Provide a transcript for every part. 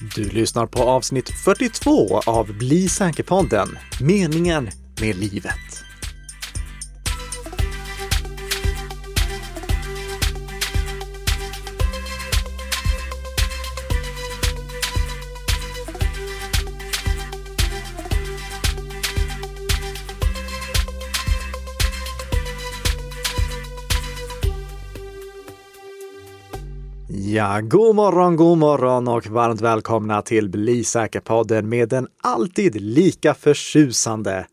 Du lyssnar på avsnitt 42 av Bli säker-podden, meningen med livet. Ja, god morgon, god morgon och varmt välkomna till Bli säker-podden med den alltid lika förtjusande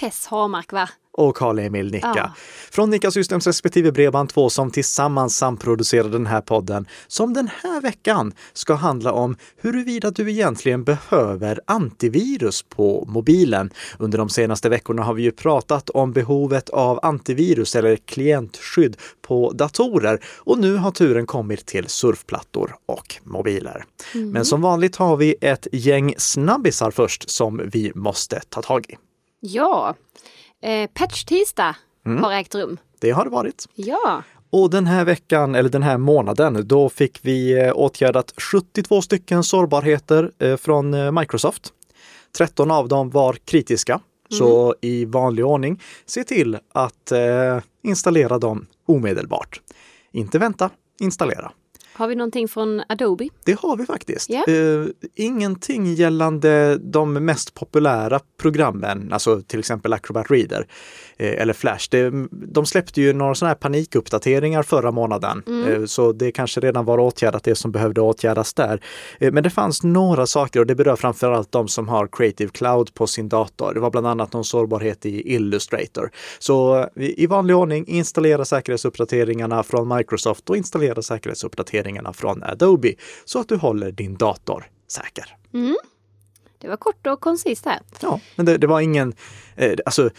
Tess Hamark, va? Och Karl-Emil Nicka. Ja. Från Nicka Systems respektive Bredband2 som tillsammans samproducerar den här podden som den här veckan ska handla om huruvida du egentligen behöver antivirus på mobilen. Under de senaste veckorna har vi ju pratat om behovet av antivirus eller klientskydd på datorer och nu har turen kommit till surfplattor och mobiler. Men som vanligt har vi ett gäng snabbisar först som vi måste ta tag i. Ja, eh, Patch-tisdag Mm. har ägt rum. Det har det varit. Ja, Och den här veckan, eller den här månaden, då fick vi eh, åtgärdat 72 stycken sårbarheter eh, från eh, Microsoft. 13 av dem var kritiska, så i vanlig ordning, se till att installera dem omedelbart. Inte vänta, installera. Har vi någonting från Adobe? Det har vi faktiskt. Ja. Eh, ingenting gällande de mest populära programmen, alltså till exempel Acrobat Reader eh, eller Flash. Det, de släppte ju några sådana här panikuppdateringar förra månaden, eh, så det kanske redan var åtgärdat det som behövde åtgärdas där. Eh, men det fanns några saker och det berör framförallt de som har Creative Cloud på sin dator. Det var bland annat någon sårbarhet i Illustrator. Så i vanlig ordning installera säkerhetsuppdateringarna från Microsoft och installera säkerhetsuppdateringarna från Adobe så att du håller din dator säker. Det var kort och koncist här. Ja, men det, det var ingen, eh, alltså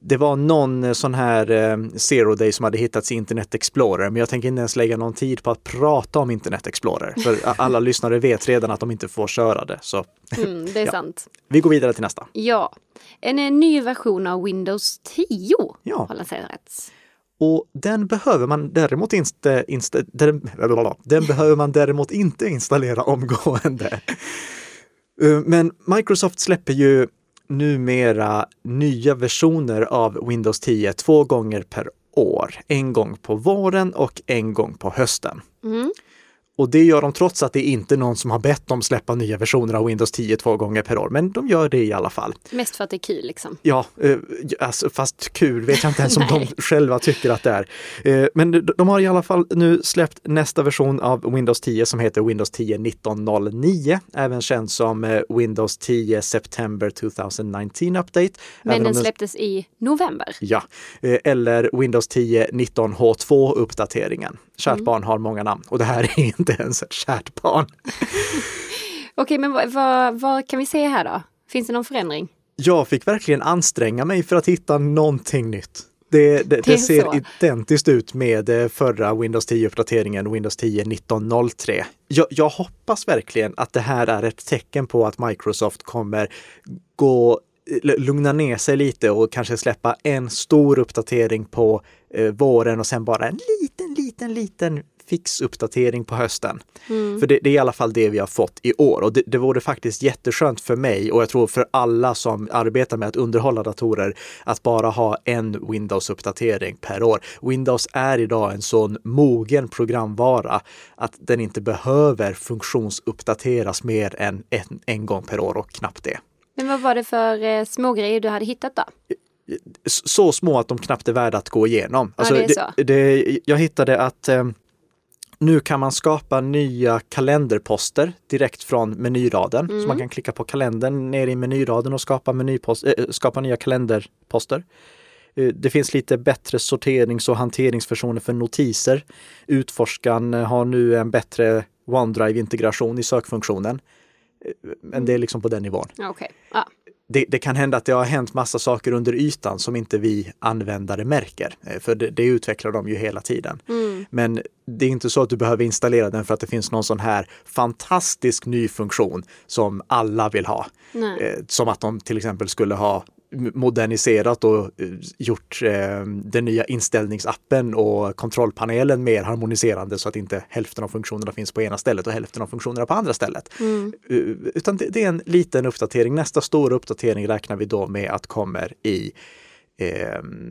det var någon sån här eh, zero day som hade hittats i Internet Explorer, men jag tänker inte ens lägga någon tid på att prata om Internet Explorer. För alla lyssnare vet redan att de inte får köra det. Så Mm, det är Ja. sant. vi går vidare till nästa. Ja, en, eh, ny version av Windows 10 Ja. har lanserats. Och den behöver man däremot inte, insta, den, den behöver man däremot inte installera omgående. Eh, men Microsoft släpper ju numera nya versioner av Windows 10 två gånger per år. En gång på våren och en gång på hösten. Mm. Och det gör de trots att det är inte någon som har bett dem släppa nya versioner av Windows 10 två gånger per år. Men de gör det i alla fall. Mest för att det är kul liksom. Ja, eh, alltså, fast kul vet jag inte ens om de själva tycker att det är. Eh, men de, har i alla fall nu släppt nästa version av Windows 10 som heter Windows 10 1909, även känd som eh, Windows 10 September 2019 Update. Men den släpptes i november. Ja, eller Windows 10 19H2 uppdateringen. Kärt Mm. barn har många namn och det här är inte ens ett kärt barn. Okej, men vad, vad, vad kan vi se här då? Finns det någon förändring? Jag fick verkligen anstränga mig för att hitta någonting nytt. Det, det, det ser så. identiskt ut med eh, förra Windows 10-uppdateringen, Windows 10 1903. Jag, jag hoppas verkligen att det här är ett tecken på att Microsoft kommer gå lugna ner sig lite och kanske släppa en stor uppdatering på eh, våren och sen bara en liten, liten, liten fixuppdatering på hösten. För det, det är i alla fall det vi har fått i år och det, det vore faktiskt jätteskönt för mig och jag tror för alla som arbetar med att underhålla datorer att bara ha en Windows-uppdatering per år. Windows är idag en sån mogen programvara att den inte behöver funktionsuppdateras mer än en, en gång per år och knappt det. Men vad var det för eh, smågrejer du hade hittat då? Så små att de knappt är värda att gå igenom. Alltså, det är så. det, det, jag hittade att eh, nu kan man skapa nya kalenderposter direkt från menyraden. Så Mm. man kan klicka på kalendern ner i menyraden och skapa, menypost, äh, skapa nya kalenderposter. Eh, Det finns lite bättre sorterings och hanteringsversioner för notiser. Utforskaren har nu en bättre OneDrive-integration i sökfunktionen. Eh, Men det är liksom på den nivån Okej. Ja. det, det kan hända att det har hänt massa saker under ytan som inte vi användare märker. Eh, För det, det utvecklar de ju hela tiden. Mm. Men det är inte så att du behöver installera den för att det finns någon sån här fantastisk ny funktion som alla vill ha. Nej. Eh, Som att de till exempel skulle ha moderniserat och eh, gjort eh, den nya inställningsappen och kontrollpanelen mer harmoniserande så att inte hälften av funktionerna finns på ena stället och hälften av funktionerna på andra stället. Mm. Utan det, det, är en liten uppdatering. Nästa stora uppdatering räknar vi då med att kommer i, eh,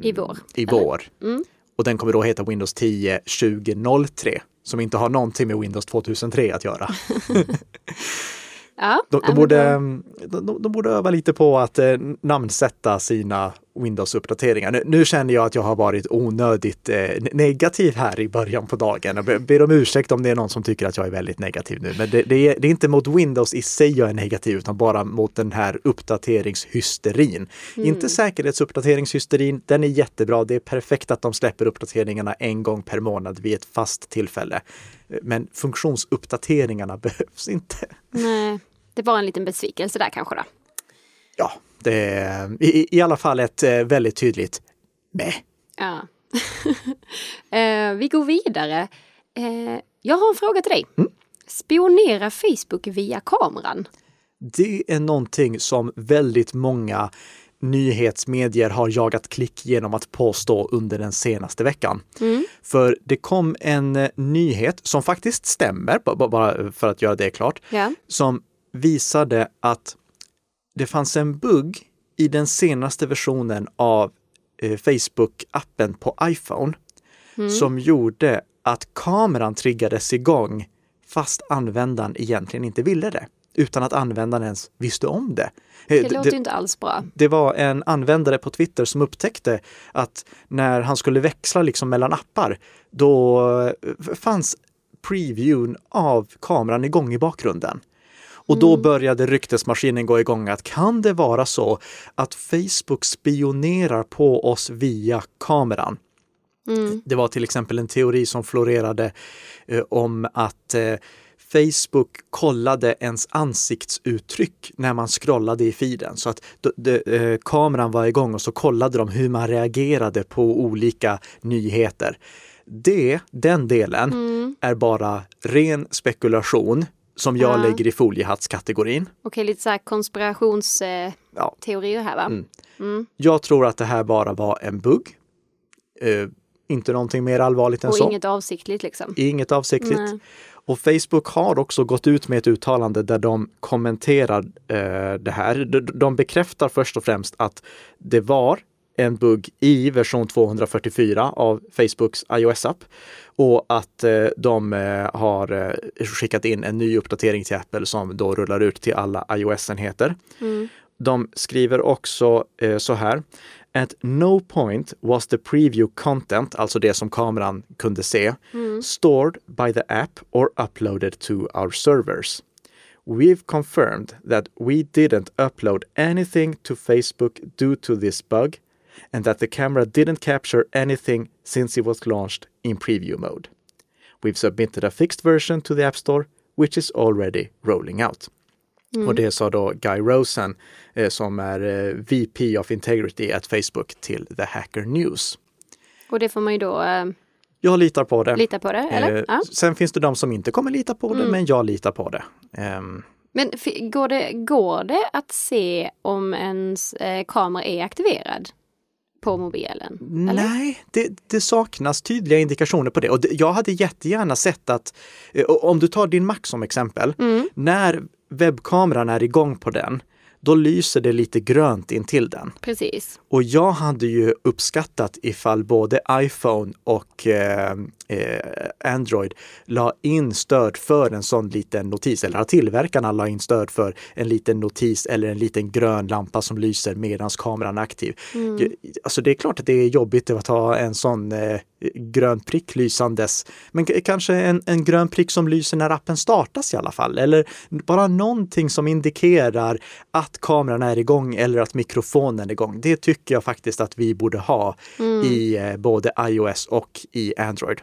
I vår. I vår. Mm. Och den kommer då heta Windows 10 2003 som inte har någonting med Windows 2003 att göra. Ja, de, de, borde, de, de, borde öva lite på att eh, namnsätta sina Windows-uppdateringar. Nu, nu, känner jag att jag har varit onödigt eh, negativ här i början på dagen. Jag ber om ursäkt om det är någon som tycker att jag är väldigt negativ nu. Men det, det, är, det är, inte mot Windows i sig jag är negativ, utan bara mot den här uppdateringshysterin. Mm. Inte säkerhetsuppdateringshysterin, den är jättebra. Det är perfekt att de släpper uppdateringarna en gång per månad vid ett fast tillfälle. Men funktionsuppdateringarna behövs inte. Nej, det var en liten besvikelse där kanske då. Ja, det är i, i alla fall ett eh, väldigt tydligt med. Ja. eh, vi går vidare. Eh, jag har en fråga till dig. Mm. Spionera Facebook via kameran? Det är någonting som väldigt många nyhetsmedier har jagat klick genom att påstå under den senaste veckan. Mm. För det kom en nyhet som faktiskt stämmer, bara för att göra det klart, yeah. som visade att det fanns en bugg i den senaste versionen av eh, Facebook-appen på iPhone mm. som gjorde att kameran triggades igång fast användaren egentligen inte ville det utan att användaren ens visste om det. Eh, det låter det, inte alls bra. Det var en användare på Twitter som upptäckte att när han skulle växla liksom mellan appar, då eh, fanns previewn av kameran igång i bakgrunden. Och då mm. började ryktesmaskinen gå igång att kan det vara så att Facebook spionerar på oss via kameran? Mm. Det var till exempel en teori som florerade eh, om att eh, Facebook kollade ens ansiktsuttryck när man scrollade i feeden. Så att de, eh, kameran var igång och så kollade de hur man reagerade på olika nyheter. Det, den delen, mm. är bara ren spekulation som jag ja. lägger i foliehattskategorin. Okej, lite så här konspirationsteorier eh, här va? Mm. Mm. Jag tror att det här bara var en bugg. Uh, inte någonting mer allvarligt än och så. Och inget avsiktligt liksom? Inget avsiktligt. Nej. Och Facebook har också gått ut med ett uttalande där de kommenterar uh, det här. De, de bekräftar först och främst att det var en bugg i version 244 av Facebooks iOS-app och att eh, de eh, har eh, skickat in en ny uppdatering till Apple som då rullar ut till alla iOS-enheter. Mm. De skriver också så här. At no point was the preview content, alltså det som kameran kunde se, mm. stored by the app or uploaded to our servers. We've confirmed that we didn't upload anything to Facebook due to this bug and that the camera didn't capture anything since it was launched in preview mode. We've submitted a fixed version to the App Store which is already rolling out. Mm. Och det sa då Guy Rosen eh, som är eh, VP of Integrity at Facebook till The Hacker News. Och det får man ju då eh, jag litar på det. Litar på det, eller? Eh, ja. Sen finns det de som inte kommer lita på det, mm. men jag litar på det. Um, men går det, går det att se om ens eh, kamera är aktiverad? På mobilen? Eller? Nej, det, det, saknas tydliga indikationer på det. Och jag hade jättegärna sett att, eh, om du tar din Mac som exempel, mm. när webbkameran är igång på den, då lyser det lite grönt in till den. Precis. Och jag hade ju uppskattat ifall både iPhone och eh, eh, Android la in stöd för en sån liten notis, eller att tillverkarna la in stöd för en liten notis eller en liten grön lampa som lyser medan kameran är aktiv. Mm. Alltså det är klart att det är jobbigt att ha en sån eh, grön prick lysandes. Men kanske en, en grön prick som lyser när appen startas i alla fall. Eller bara någonting som indikerar att kameran är igång eller att mikrofonen är igång. Det tycker jag faktiskt att vi borde ha mm. i eh, både iOS och i Android.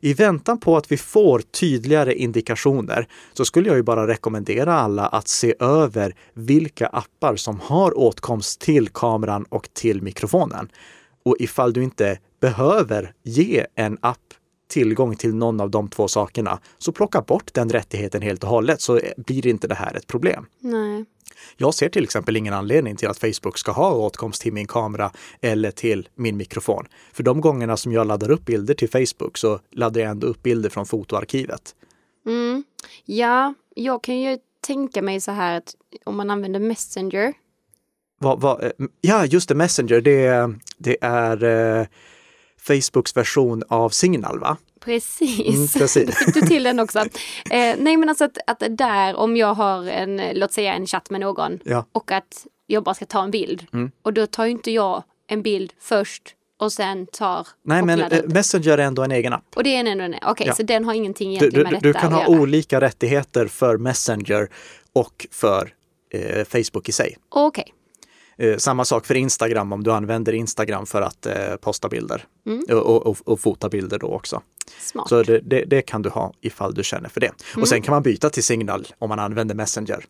I väntan på att vi får tydligare indikationer så skulle jag ju bara rekommendera alla att se över vilka appar som har åtkomst till kameran och till mikrofonen. Och ifall du inte behöver ge en app tillgång till någon av de två sakerna, så plocka bort den rättigheten helt och hållet så blir inte det här ett problem. Nej. Jag ser till exempel ingen anledning till att Facebook ska ha åtkomst till min kamera eller till min mikrofon. För de gångerna som jag laddar upp bilder till Facebook så laddar jag ändå upp bilder från fotoarkivet. Mm. Ja, jag kan ju tänka mig så här att om man använder Messenger. Vad, vad, eh, ja, just det, Messenger, det, det är eh, Facebooks version av Signal, va? Precis, Mm, precis. fick du till den också. Eh, nej men alltså att, att där om jag har en, låt säga en chatt med någon Ja. och att jag bara ska ta en bild. Mm. Och då tar ju inte jag en bild först och sen tar Nej, men eh. Messenger är ändå en egen app. Och det är en ändå en, okej Ja. så den har ingenting Du, egentligen du, med du detta kan att ha olika rättigheter för Messenger och för eh, Facebook i sig. Okej, Eh, samma sak för Instagram om du använder Instagram för att eh, posta bilder Mm. och, och, och, och fota bilder då också. smart. Så det, det, det kan du ha ifall du känner för det. Mm. Och sen kan man byta till Signal om man använder Messenger.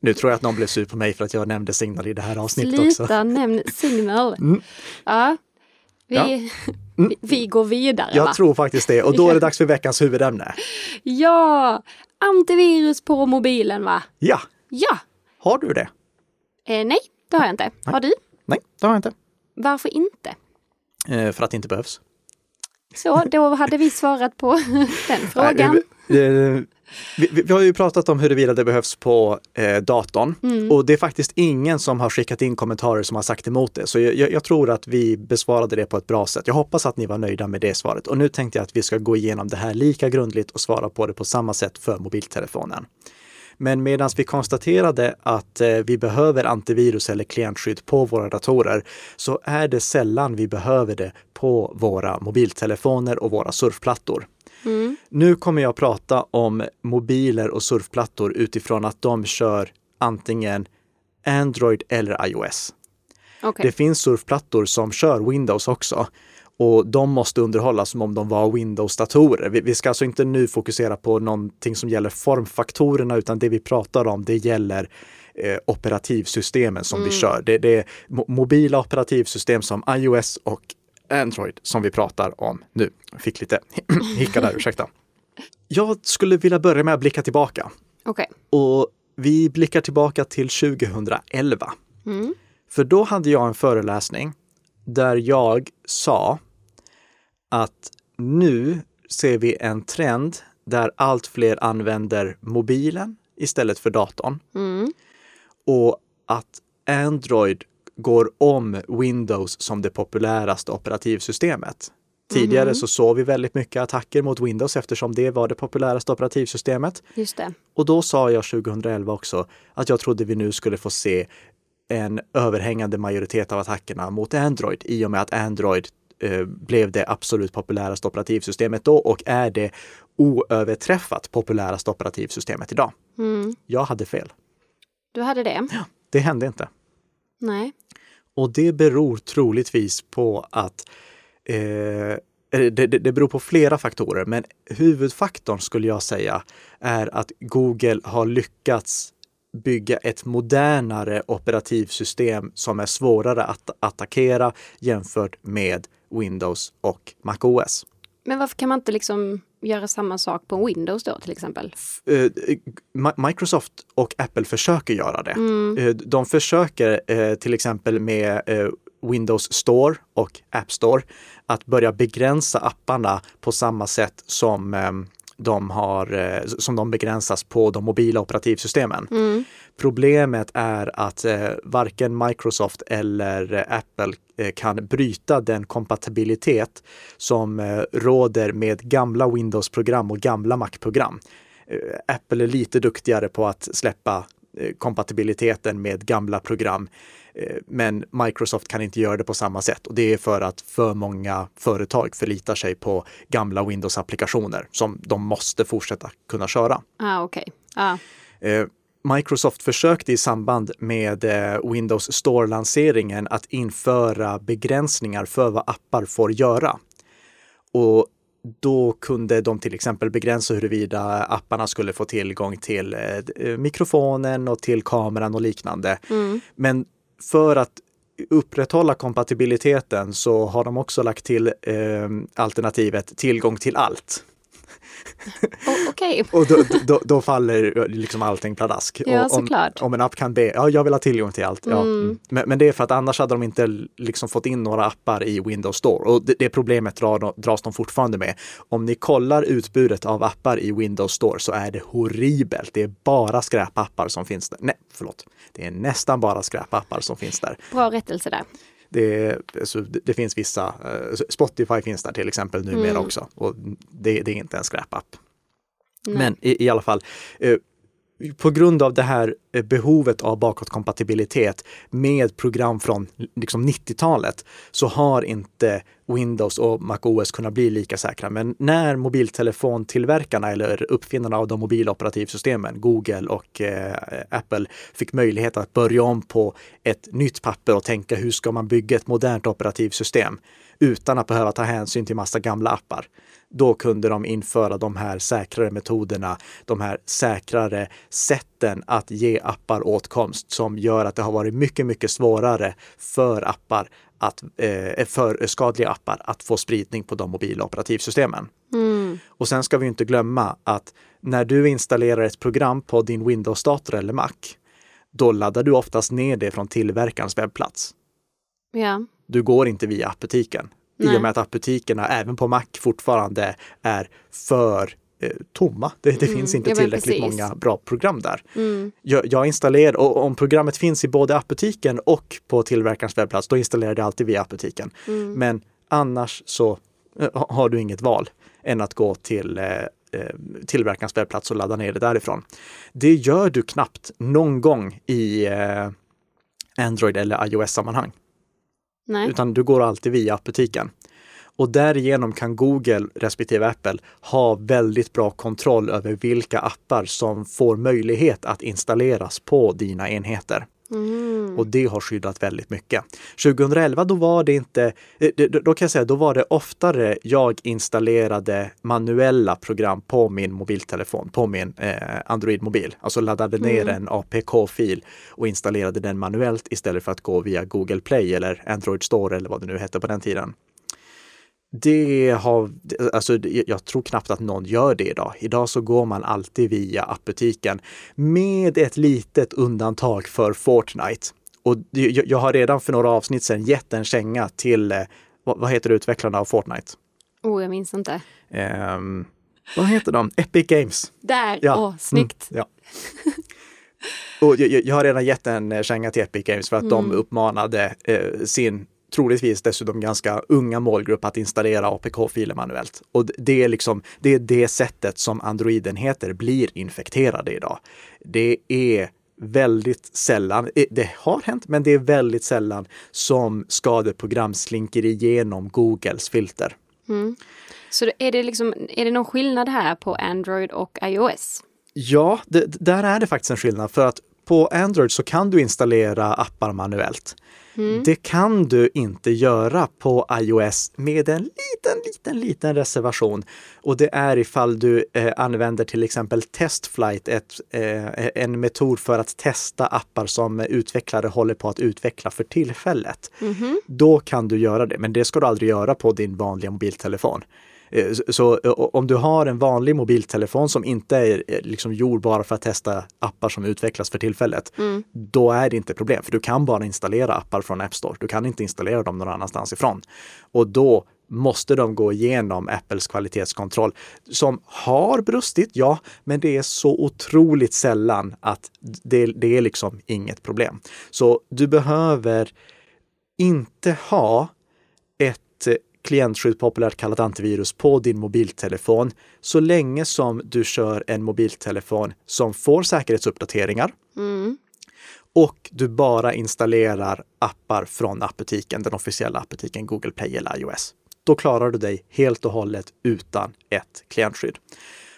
Nu tror jag att någon blev sur på mig för att jag nämnde Signal i det här avsnittet också. Sluta nämn signal. Mm. Ja, vi, Ja. vi, vi går vidare va? Jag tror faktiskt det. Och då är det dags för veckans huvudämne. Ja, antivirus på mobilen va? Ja, Ja, har du det? eh, nej det har jag inte. Har du? Nej, det har jag inte. Varför inte? Eh, för att det inte behövs. Så, då hade vi svarat på den frågan. Nej, eh, vi, vi, vi har ju pratat om huruvida det behövs på eh, datorn Mm. och det är faktiskt ingen som har skickat in kommentarer som har sagt emot det. Så jag, jag, jag tror att vi besvarade det på ett bra sätt. Jag hoppas att ni var nöjda med det svaret och nu tänkte jag att vi ska gå igenom det här lika grundligt och svara på det på samma sätt för mobiltelefonen. Men medan vi konstaterade att eh, vi behöver antivirus eller klientskydd på våra datorer så är det sällan vi behöver det på våra mobiltelefoner och våra surfplattor. Mm. Nu kommer jag prata om mobiler och surfplattor utifrån att de kör antingen Android eller iOS. Okej. Det finns surfplattor som kör Windows också och de måste underhållas som om de var Windows-datorer. Vi, vi ska alltså inte nu fokusera på någonting som gäller formfaktorerna utan det vi pratar om det gäller eh, operativsystemen som vi kör. Det, det är mo- mobila operativsystem som iOS och Android som vi pratar om nu. Jag fick lite hicka där, ursäkta. Jag skulle vilja börja med att blicka tillbaka Okej. och vi blickar tillbaka till 2011. Mm. För då hade jag en föreläsning där jag sa att nu ser vi en trend där allt fler använder mobilen istället för datorn Mm. och att Android går om Windows som det populäraste operativsystemet. Tidigare så såg vi väldigt mycket attacker mot Windows eftersom det var det populäraste operativsystemet. Just det. Och då sa jag 2011 också att jag trodde vi nu skulle få se en överhängande majoritet av attackerna mot Android i och med att Android eh, blev det absolut populäraste operativsystemet då och är det oöverträffat populäraste operativsystemet idag. Mm. Jag hade fel. Du hade det? Det hände inte. Nej. Och det beror troligtvis på att eh, det, det, det beror på flera faktorer, men huvudfaktorn skulle jag säga är att Google har lyckats bygga ett modernare operativsystem som är svårare att attackera jämfört med Windows och MacOS. Men varför kan man inte liksom göra samma sak på Windows då till exempel? Eh, Mi- Microsoft och Apple försöker göra det. Mm. Eh, De försöker eh, till exempel med Windows Store och App Store att börja begränsa apparna på samma sätt som eh, de, har, eh, som de begränsas på de mobila operativsystemen. Mm. Problemet är att eh, varken Microsoft eller eh, Apple kan bryta den kompatibilitet som råder med gamla Windows-program och gamla Mac-program. Apple är lite duktigare på att släppa kompatibiliteten med gamla program. Eh, Men Microsoft kan inte göra det på samma sätt och det är för att för många företag förlitar sig på gamla Windows-applikationer som de måste fortsätta kunna köra. Ah, okej. Ah. Eh, Microsoft försökte i samband med eh, Windows Store-lanseringen att införa begränsningar för vad appar får göra. Och då kunde de till exempel begränsa huruvida apparna skulle få tillgång till eh, mikrofonen och till kameran och liknande. Mm. Men för att upprätthålla kompatibiliteten så har de också lagt till eh, alternativet tillgång till allt. Oh, okay. och då, då, då, faller liksom allting pladask. Ja, om, om, en app kan be, ja jag vill ha tillgång till allt. Ja. Mm. Men, men, det är för att annars hade de inte liksom fått in några appar i Windows Store och det, det problemet drar, dras de fortfarande med. Om ni kollar utbudet av appar i Windows Store så är det horribelt. Det är bara skräpappar som finns där. Nej, förlåt. Det är nästan bara skräpappar som finns där. Bra rättelse där. Det, alltså, det, finns vissa, uh, Spotify finns där till exempel numera mm. också och det, det, är inte en skräpapp. Men i, i, alla fall, uh, på grund av det här eh, behovet av bakåtkompatibilitet med program från liksom 90-talet så har inte Windows och MacOS kunnat bli lika säkra. Men när mobiltelefontillverkarna eller uppfinnarna av de mobiloperativsystemen, Google och eh, Apple, fick möjlighet att börja om på ett nytt papper och tänka hur ska man bygga ett modernt operativsystem utan att behöva ta hänsyn till massa gamla appar då kunde de införa de här säkrare metoderna, de här säkrare sätten att ge appar åtkomst som gör att det har varit mycket, mycket svårare för appar att, eh, för skadliga appar att få spridning på de mobila operativsystemen. Mm. Och sen ska vi inte glömma att när du installerar ett program på din Windows-dator eller Mac, då laddar du oftast ner det från tillverkarens webbplats. Ja. Du går inte via appbutiken. Nej. I och med att appbutikerna även på Mac fortfarande är för eh, tomma. Det, det mm. finns inte ja, tillräckligt många bra program där. Mm. Jag, jag installerar, och om programmet finns i både appbutiken och på tillverkarens webbplats, då installerar det alltid via appbutiken. Mm. Men annars så eh, har du inget val än att gå till eh, eh, tillverkarens webbplats och ladda ner det därifrån. Det gör du knappt någon gång i eh, Android eller iOS-sammanhang. Nej. Utan du går alltid via appbutiken. Och därigenom kan Google respektive Apple ha väldigt bra kontroll över vilka appar som får möjlighet att installeras på dina enheter. Mm. Och det har skyddat väldigt mycket. 2011 då var det inte, eh, då kan jag säga, då var det oftare jag installerade manuella program på min mobiltelefon, på min eh, Android-mobil. Alltså laddade ner mm. en APK-fil och installerade den manuellt istället för att gå via Google Play eller Android Store eller vad det nu hette på den tiden. Det har, alltså jag tror knappt att någon gör det idag. Idag så går man alltid via appbutiken med ett litet undantag för Fortnite. Och jag har redan för några avsnitt sedan gett en känga till, eh, vad heter utvecklarna av Fortnite? Oh, jag minns inte. Um, vad heter de? Epic Games. Där, ja. åh, snyggt. Mm, ja. Och jag, jag, har redan gett en eh, känga till Epic Games för att mm. de uppmanade eh, sin troligtvis dessutom ganska unga målgrupp att installera APK-filer manuellt. Och det är liksom, det är det sättet som Android-enheter blir infekterade idag. Det är väldigt sällan, eh, det har hänt, men det är väldigt sällan som skadeprogram slinker igenom Googles filter. Mm. Så är det, liksom, är det någon skillnad här på Android och iOS? Ja, det, där är det faktiskt en skillnad för att på Android så kan du installera appar manuellt. Mm. Det kan du inte göra på iOS med en liten, liten, liten reservation. Och det är ifall du eh, använder till exempel Testflight, ett, eh, en metod för att testa appar som utvecklare håller på att utveckla för tillfället. Mm. Då kan du göra det, men det ska du aldrig göra på din vanliga mobiltelefon. Eh, så om du har en vanlig mobiltelefon som inte är eh, liksom gjord bara för att testa appar som utvecklas för tillfället, mm. då är det inte problem. För du kan bara installera appar från App Store. Du kan inte installera dem någon annanstans ifrån. Och då måste de gå igenom Apples kvalitetskontroll som har brustit, ja, men det är så otroligt sällan att det, det är liksom inget problem. Så du behöver inte ha ett klientskydd, populärt kallat antivirus, på din mobiltelefon så länge som du kör en mobiltelefon som får säkerhetsuppdateringar. Mm. Och du bara installerar appar från appbutiken, den officiella appbutiken Google Play eller iOS. Då klarar du dig helt och hållet utan ett klientskydd.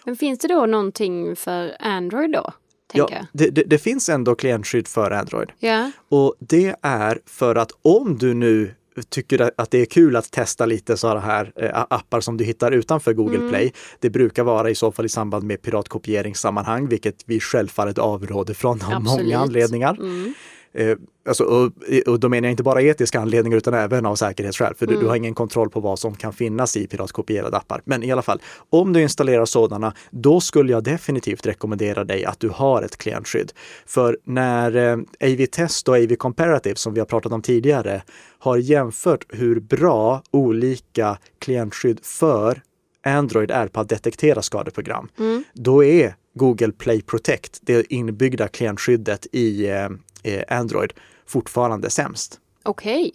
Men finns det då någonting för Android då? Ja, det, det, det, finns ändå klientskydd för Android. Ja. Och det är för att om du nu tycker att det är kul att testa lite sådana här eh, appar som du hittar utanför Google mm. Play. Det brukar vara i så fall i samband med piratkopieringssammanhang, vilket vi självfallet avråder från av Absolut. många anledningar. Mm. Eh, alltså, och, och då menar jag inte bara etiska anledningar utan även av säkerhetsskäl, för Mm. du, du har ingen kontroll på vad som kan finnas i piratkopierade appar. Men i alla fall, om du installerar sådana, då skulle jag definitivt rekommendera dig att du har ett klientskydd. För när eh, AV-test och AV-comparative, som vi har pratat om tidigare, har jämfört hur bra olika klientskydd för Android är på att detektera skadeprogram, då är Google Play Protect, det inbyggda klientskyddet i eh, Android, fortfarande sämst. Okej.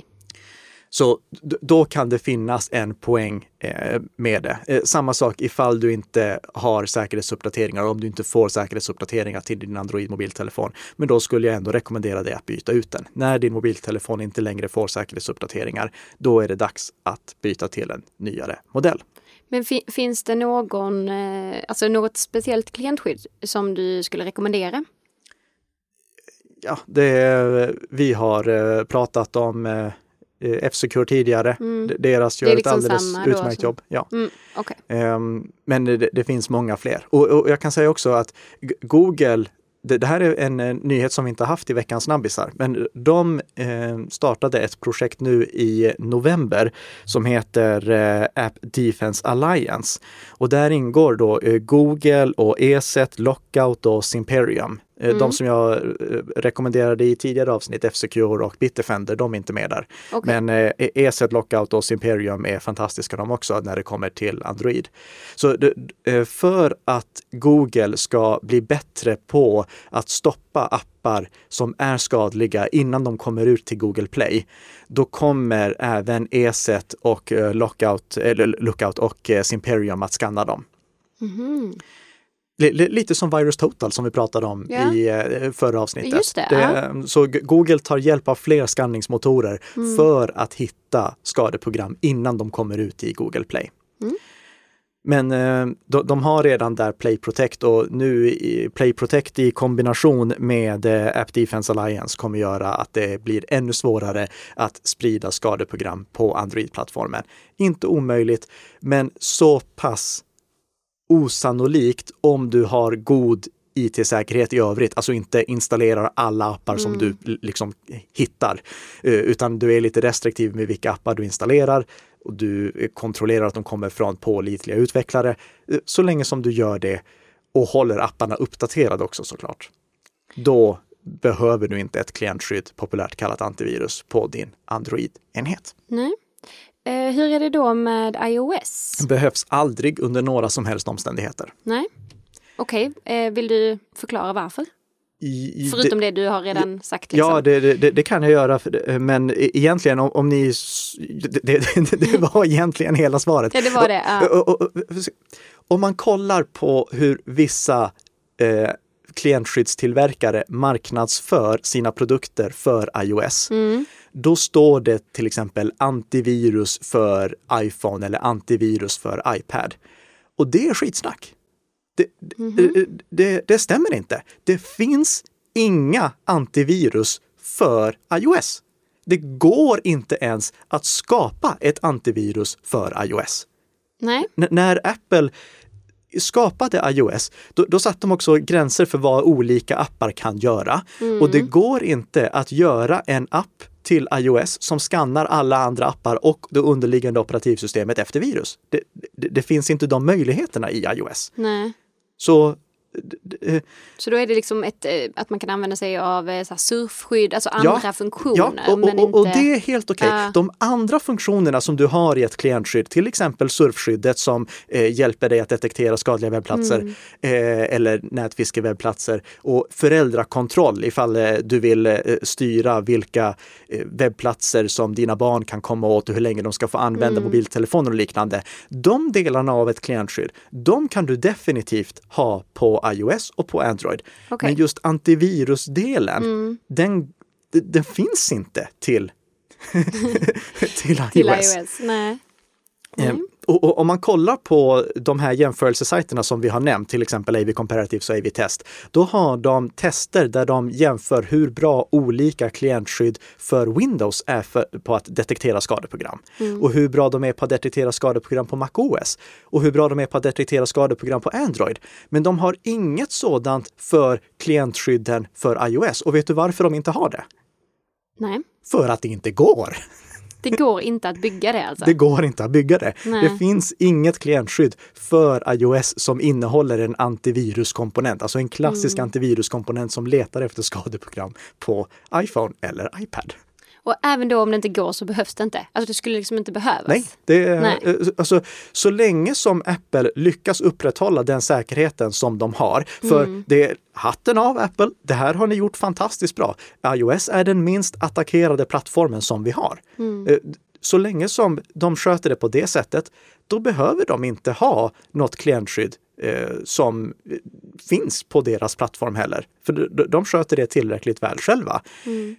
Så d- då kan det finnas en poäng eh, med det. Eh, samma sak ifall du inte har säkerhetsuppdateringar, om du inte får säkerhetsuppdateringar till din Android-mobiltelefon. Men då skulle jag ändå rekommendera dig att byta ut den. När din mobiltelefon inte längre får säkerhetsuppdateringar, då är det dags att byta till en nyare modell. Men fi- finns det någon, eh, alltså något speciellt klientskydd som du skulle rekommendera? Ja, det, vi har eh, pratat om eh, F-Secure tidigare. D- Deras gör Mm. Det är ett liksom alldeles utmärkt som- jobb. Ja. Mm, Okej. Ehm, Men det, det finns många fler. Och, och jag kan säga också att Google, det, det här är en, eh, nyhet som vi inte haft i veckans snabbisar, men de eh, startade ett projekt nu i november som heter eh, App Defense Alliance. Och där ingår då eh, Google och ESET, Lockout och Simperium. Eh, De som jag eh, rekommenderade i tidigare avsnitt, F-Secure och Bitdefender, de är inte med där. Okej. Men eh, ESET Lockout och Simperium är fantastiska de också när det kommer till Android. Så för att Google ska bli bättre på att stoppa appar som är skadliga innan de kommer ut till Google Play, då kommer även ESET och Lockout, eller Lookout och Simperium att skanna dem. Mhm. Li- li- Lite som Virus Total som vi pratade om Ja. i eh, förra avsnittet. Just det, Så G- Google tar hjälp av fler skanningsmotorer Mm. för att hitta skadeprogram innan de kommer ut i Google Play. Mm. Men eh, de, de har redan där Play Protect och nu Play Protect i kombination med eh, App Defense Alliance kommer göra att det blir ännu svårare att sprida skadeprogram på Android-plattformen. Inte omöjligt, men så pass osannolikt om du har god IT-säkerhet i övrigt, alltså inte installerar alla appar som du l- liksom hittar, eh, utan du är lite restriktiv med vilka appar du installerar och du eh, kontrollerar att de kommer från pålitliga utvecklare, eh, så länge som du gör det och håller apparna uppdaterade också såklart. Då behöver du inte ett klientskydd, populärt kallat antivirus, på din Android-enhet. Nej. Eh, hur är det då med iOS? Behövs aldrig under några som helst omständigheter. Nej. Okej, eh, vill du förklara varför? I, Förutom det, du har redan sagt. Liksom. Ja, det, det, det kan jag göra, det- men e- egentligen om, om ni... Det, det, det var egentligen hela svaret. Ja, det var det, ja. Om man kollar på hur vissa eh, klientskyddstillverkare marknadsför sina produkter för iOS, Mm. Då står det till exempel antivirus för iPhone eller antivirus för iPad. Och det är skitsnack. Det, det, det, det stämmer inte. Det finns inga antivirus för iOS. Det går inte ens att skapa ett antivirus för iOS. Nej. N- när Apple skapade iOS, då, då satte de också gränser för vad olika appar kan göra. Och det går inte att göra en app till iOS som skannar alla andra appar och det underliggande operativsystemet efter virus. Det, det, det finns inte de möjligheterna i iOS. Nej. Så Så då är det liksom ett, eh, att man kan använda sig av eh, så surfskydd, alltså andra funktioner. Ja, och, och, och inte... det är helt okej. Ja. De andra funktionerna som du har i ett klientskydd, till exempel surfskyddet som eh, hjälper dig att detektera skadliga webbplatser Mm. eh, eller nätfiskewebbplatser och föräldrakontroll ifall eh, du vill eh, styra vilka eh, webbplatser som dina barn kan komma åt och hur länge de ska få använda Mm. mobiltelefoner och liknande. De delarna av ett klientskydd, de kan du definitivt ha på iOS och på Android. Okej. Men just antivirusdelen, Mm. den, den finns inte till, till iOS. Till iOS. Nej. Eh, Och, och om man kollar på de här jämförelsesajterna som vi har nämnt, till exempel AV Comparatives och AV Test, då har de tester där de jämför hur bra olika klientskydd för Windows är för, på att detektera skadeprogram. Och hur bra de är på att detektera skadeprogram på MacOS. Och hur bra de är på att detektera skadeprogram på Android. Men de har inget sådant för klientskydden för iOS. Och vet du varför de inte har det? Nej, För att det inte går. Det går inte att bygga det alltså. Det går inte att bygga det. Nej. Det finns inget klientskydd för iOS som innehåller en antiviruskomponent, alltså en klassisk Mm. antiviruskomponent som letar efter skadeprogram på iPhone eller iPad. Och även då om det inte går så behövs det inte. Alltså det skulle liksom inte behövas. Nej, det, Nej. eh, Alltså, så länge som Apple lyckas upprätthålla den säkerheten som de har. För Mm. det är hatten av Apple, det här har ni gjort fantastiskt bra. iOS är den minst attackerade plattformen som vi har. Mm. Eh, Så länge som de sköter det på det sättet, då behöver de inte ha något klientskydd eh, som finns på deras plattform heller. För de, de sköter det tillräckligt väl själva. Mm.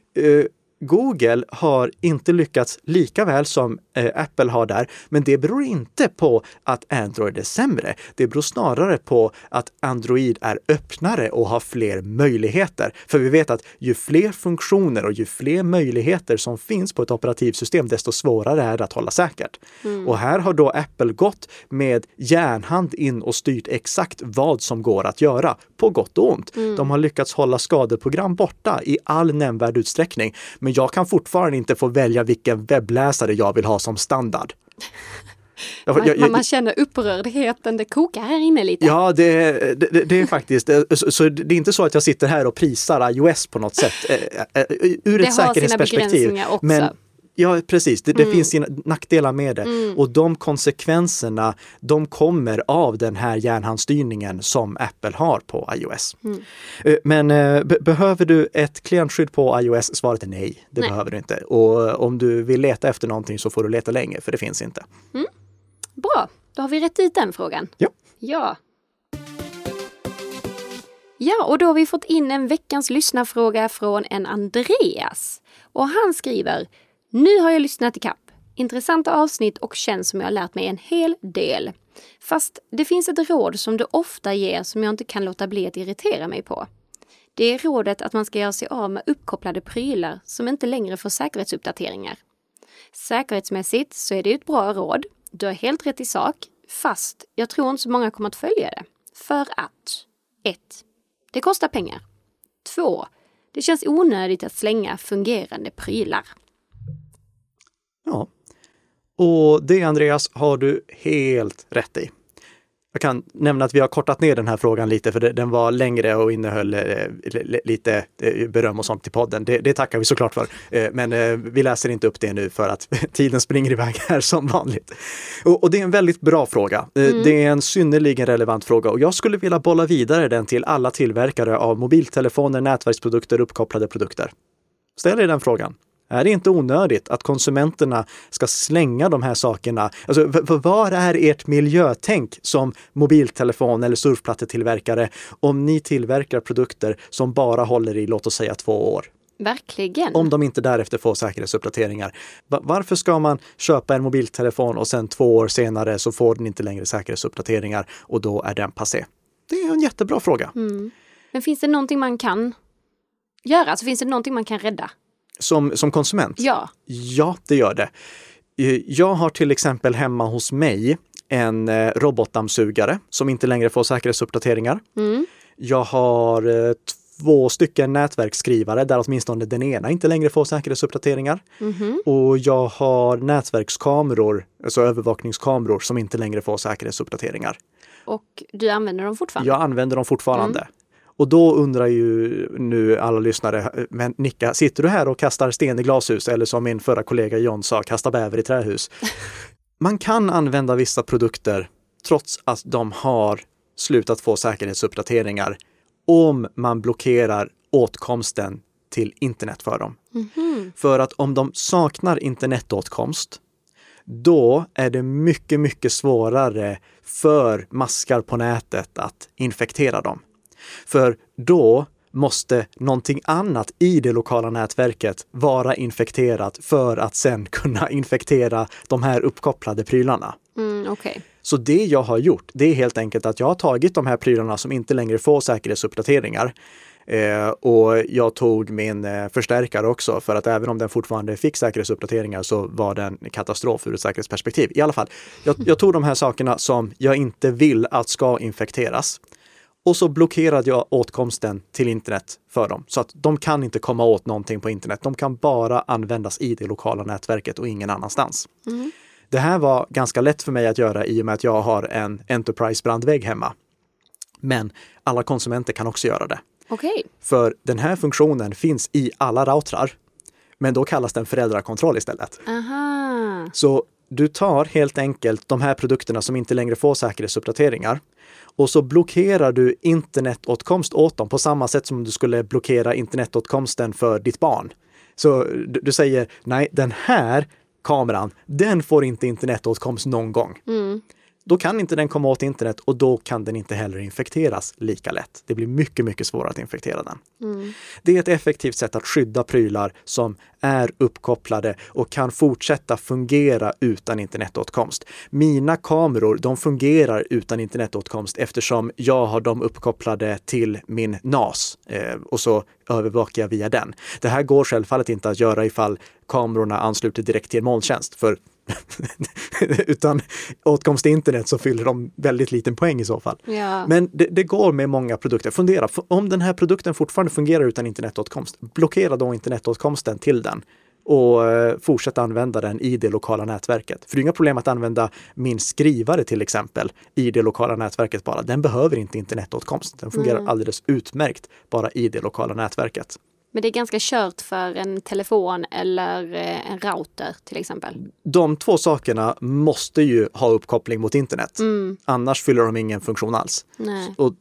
Google har inte lyckats lika väl som eh, Apple har där, men det beror inte på att Android är sämre. Det beror snarare på att Android är öppnare och har fler möjligheter. För vi vet att ju fler funktioner och ju fler möjligheter som finns på ett operativsystem, desto svårare är det att hålla säkert. Och här har då Apple gått med järnhand in och styrt exakt vad som går att göra, på gott och ont. De har lyckats hålla skadeprogram borta i all nämnvärd utsträckning. Men jag kan fortfarande inte få välja vilken webbläsare jag vill ha som standard. Jag- Man, jag- jag- man känner upprördheten, det kokar här inne lite. Ja, det, det, det är faktiskt, eh, så, så det är inte så att jag sitter här och prisar iOS på något sätt eh, eh, ur ett säkerhetsperspektiv. Men Ja, precis. Det, det finns sina nackdelar med det. Och de konsekvenserna, de kommer av den här järnhandstyrningen som Apple har på iOS. Mm. Eh, Men eh, be- behöver du ett klientskydd på iOS? Svaret är nej, det Nej. behöver du inte. Och om du vill leta efter någonting så får du leta länge, för det finns inte. Bra, då har vi rätt ut den frågan. Ja. Ja. Ja, och då har vi fått in en veckans lyssnarfråga från en Andreas. Och han skriver nu har jag lyssnat i kapp. Intressanta avsnitt och känns som jag har lärt mig en hel del. Fast det finns ett råd som du ofta ger som jag inte kan låta bli att irritera mig på. Det är rådet att man ska göra sig av med uppkopplade prylar som inte längre får säkerhetsuppdateringar. Säkerhetsmässigt så är det ju ett bra råd. Du har helt rätt i sak, fast jag tror inte så många kommer att följa det. För att 1. Det kostar pengar. 2. Det känns onödigt att slänga fungerande prylar. Ja. Och det Andreas har du helt rätt i. Jag kan nämna att vi har kortat ner den här frågan lite för den var längre och innehöll eh, li- lite eh, beröm och sånt till podden. Det, det tackar vi såklart för. Eh, Men vi läser inte upp det nu för att tiden springer iväg här som vanligt. Och, och det är en väldigt bra fråga. Eh, Det är en synnerligen relevant fråga och jag skulle vilja bolla vidare den till alla tillverkare av mobiltelefoner, nätverksprodukter, uppkopplade produkter. Ställ er den frågan. Är det inte onödigt att konsumenterna ska slänga de här sakerna? Alltså, v- vad är ert miljötänk som mobiltelefon eller surfplattetillverkare om ni tillverkar produkter som bara håller i, låt oss säga, två år? Verkligen. Om de inte därefter får säkerhetsuppdateringar. Va- Varför ska man köpa en mobiltelefon och sen två år senare så får den inte längre säkerhetsuppdateringar och då är den passé? Det är en jättebra fråga. Men finns det någonting man kan göra? Alltså finns det någonting man kan rädda? Som, som konsument? Ja. Ja, det gör det. Eh, Jag har till exempel hemma hos mig en eh, robotdammsugare som inte längre får säkerhetsuppdateringar. Mm. Jag har eh, två stycken nätverksskrivare där åtminstone den ena inte längre får säkerhetsuppdateringar. Mhm. Och jag har nätverkskameror, alltså övervakningskameror, som inte längre får säkerhetsuppdateringar. Och du använder dem fortfarande? Jag använder dem fortfarande. Mm. Och då undrar ju nu alla lyssnare, men Nicka, sitter du här och kastar sten i glashus eller som min förra kollega John sa, kasta bäver i trähus? Man kan använda vissa produkter trots att de har slutat få säkerhetsuppdateringar om man blockerar åtkomsten till internet för dem. Mhm. För att om de saknar internetåtkomst, då är det mycket, mycket svårare för maskar på nätet att infektera dem. För då måste någonting annat i det lokala nätverket vara infekterat för att sen kunna infektera de här uppkopplade prylarna. Mm, Okej. Så det jag har gjort, det är helt enkelt att jag har tagit de här prylarna som inte längre får säkerhetsuppdateringar eh, och jag tog min eh, förstärkare också för att även om den fortfarande fick säkerhetsuppdateringar så var den katastrof ur ett säkerhetsperspektiv. I alla fall, jag, jag tog de här sakerna som jag inte vill att ska infekteras Och så blockerade jag åtkomsten till internet för dem så att de kan inte komma åt någonting på internet. De kan bara användas i det lokala nätverket och ingen annanstans. Mm. Det här var ganska lätt för mig att göra i och med att jag har en Enterprise-brandvägg hemma. Men alla konsumenter kan också göra det. Okay. För den här funktionen finns i alla routrar. Men då kallas den föräldrakontroll istället. Aha. Så du tar helt enkelt de här produkterna som inte längre får säkerhetsuppdateringar och så blockerar du internetåtkomst åt dem på samma sätt som du skulle blockera internetåtkomsten för ditt barn. Så du, du säger nej, den här kameran, den får inte internetåtkomst någon gång. Mm då kan inte den komma åt internet och då kan den inte heller infekteras lika lätt. Det blir mycket, mycket svårare att infektera den. Mm. Det är ett effektivt sätt att skydda prylar som är uppkopplade och kan fortsätta fungera utan internetåtkomst. Mina kameror, de fungerar utan internetåtkomst eftersom jag har dem uppkopplade till min NAS eh, och så övervakar jag via den. Det här går självfallet inte att göra ifall kamerorna ansluter direkt till en molntjänst, för Utan åtkomst till internet så fyller de väldigt liten poäng i så fall. Ja. Men det, det, går med många produkter. Fundera, om den här produkten fortfarande fungerar utan internetåtkomst, blockera då internetåtkomsten till den och eh, fortsätta använda den i det lokala nätverket. För det är inga problem att använda min skrivare till exempel i det lokala nätverket bara. Den behöver inte internetåtkomst. Den fungerar mm. alldeles utmärkt bara i det lokala nätverket. Men det är ganska kört för en telefon eller eh, en router till exempel. De två sakerna måste ju ha uppkoppling mot internet. Mm. Annars fyller de ingen funktion alls. Nej. Och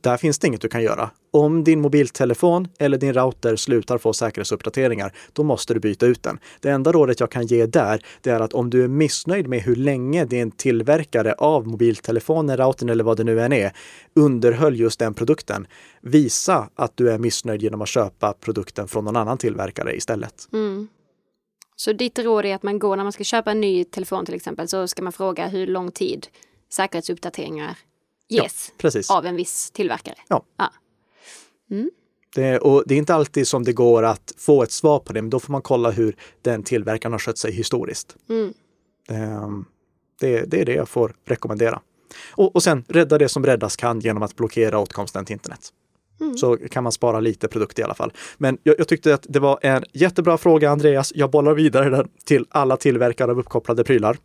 där finns det inget du kan göra. Om din mobiltelefon eller din router slutar få säkerhetsuppdateringar, då måste du byta ut den. Det enda rådet jag kan ge där, det är att om du är missnöjd med hur länge din tillverkare av mobiltelefonen, routern eller vad det nu än är, underhöll just den produkten, visa att du är missnöjd genom att köpa produkten från någon annan tillverkare istället. Mm. Så ditt råd är att man går när man ska köpa en ny telefon till exempel så ska man fråga hur lång tid säkerhetsuppdateringar ges ja, av en viss tillverkare? Ja. ja. Mm. Det, och det är inte alltid som det går att få ett svar på det, men då får man kolla hur den tillverkaren har skött sig historiskt. Mm. Ehm, det, det, är det jag får rekommendera. Och, och sen rädda det som räddas kan genom att blockera åtkomsten till internet. Mm. Så kan man spara lite produkt i alla fall. Men jag, jag, tyckte att det var en jättebra fråga Andreas. Jag bollar vidare den till alla tillverkare av uppkopplade prylar.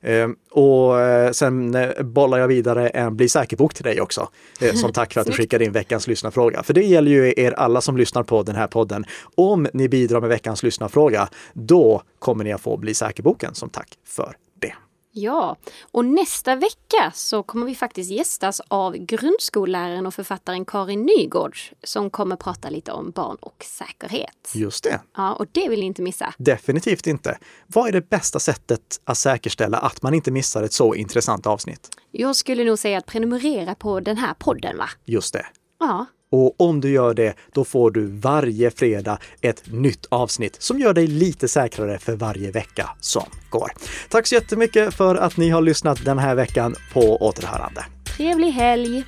Ehm, och eh, sen eh, bollar jag vidare en Bli säker-bok till dig också. Eh, som tack för att du skickade in veckans lyssnarfråga. För det gäller ju er alla som lyssnar på den här podden. Om ni bidrar med veckans lyssnarfråga, då kommer ni att få Bli säker-boken som tack för Ja, och nästa vecka så kommer vi faktiskt gästas av grundskolläraren och författaren Karin Nygårds som kommer prata lite om barn och säkerhet. Just det. Ja, och det vill ni inte missa. Definitivt inte. Vad är det bästa sättet att säkerställa att man inte missar ett så intressant avsnitt? Jag skulle nog säga att prenumerera på den här podden, va? Just det. Ja. Och om du gör det, då får du varje fredag ett nytt avsnitt som gör dig lite säkrare för varje vecka som går. Tack så jättemycket för att ni har lyssnat den här veckan på återhörande. Trevlig helg!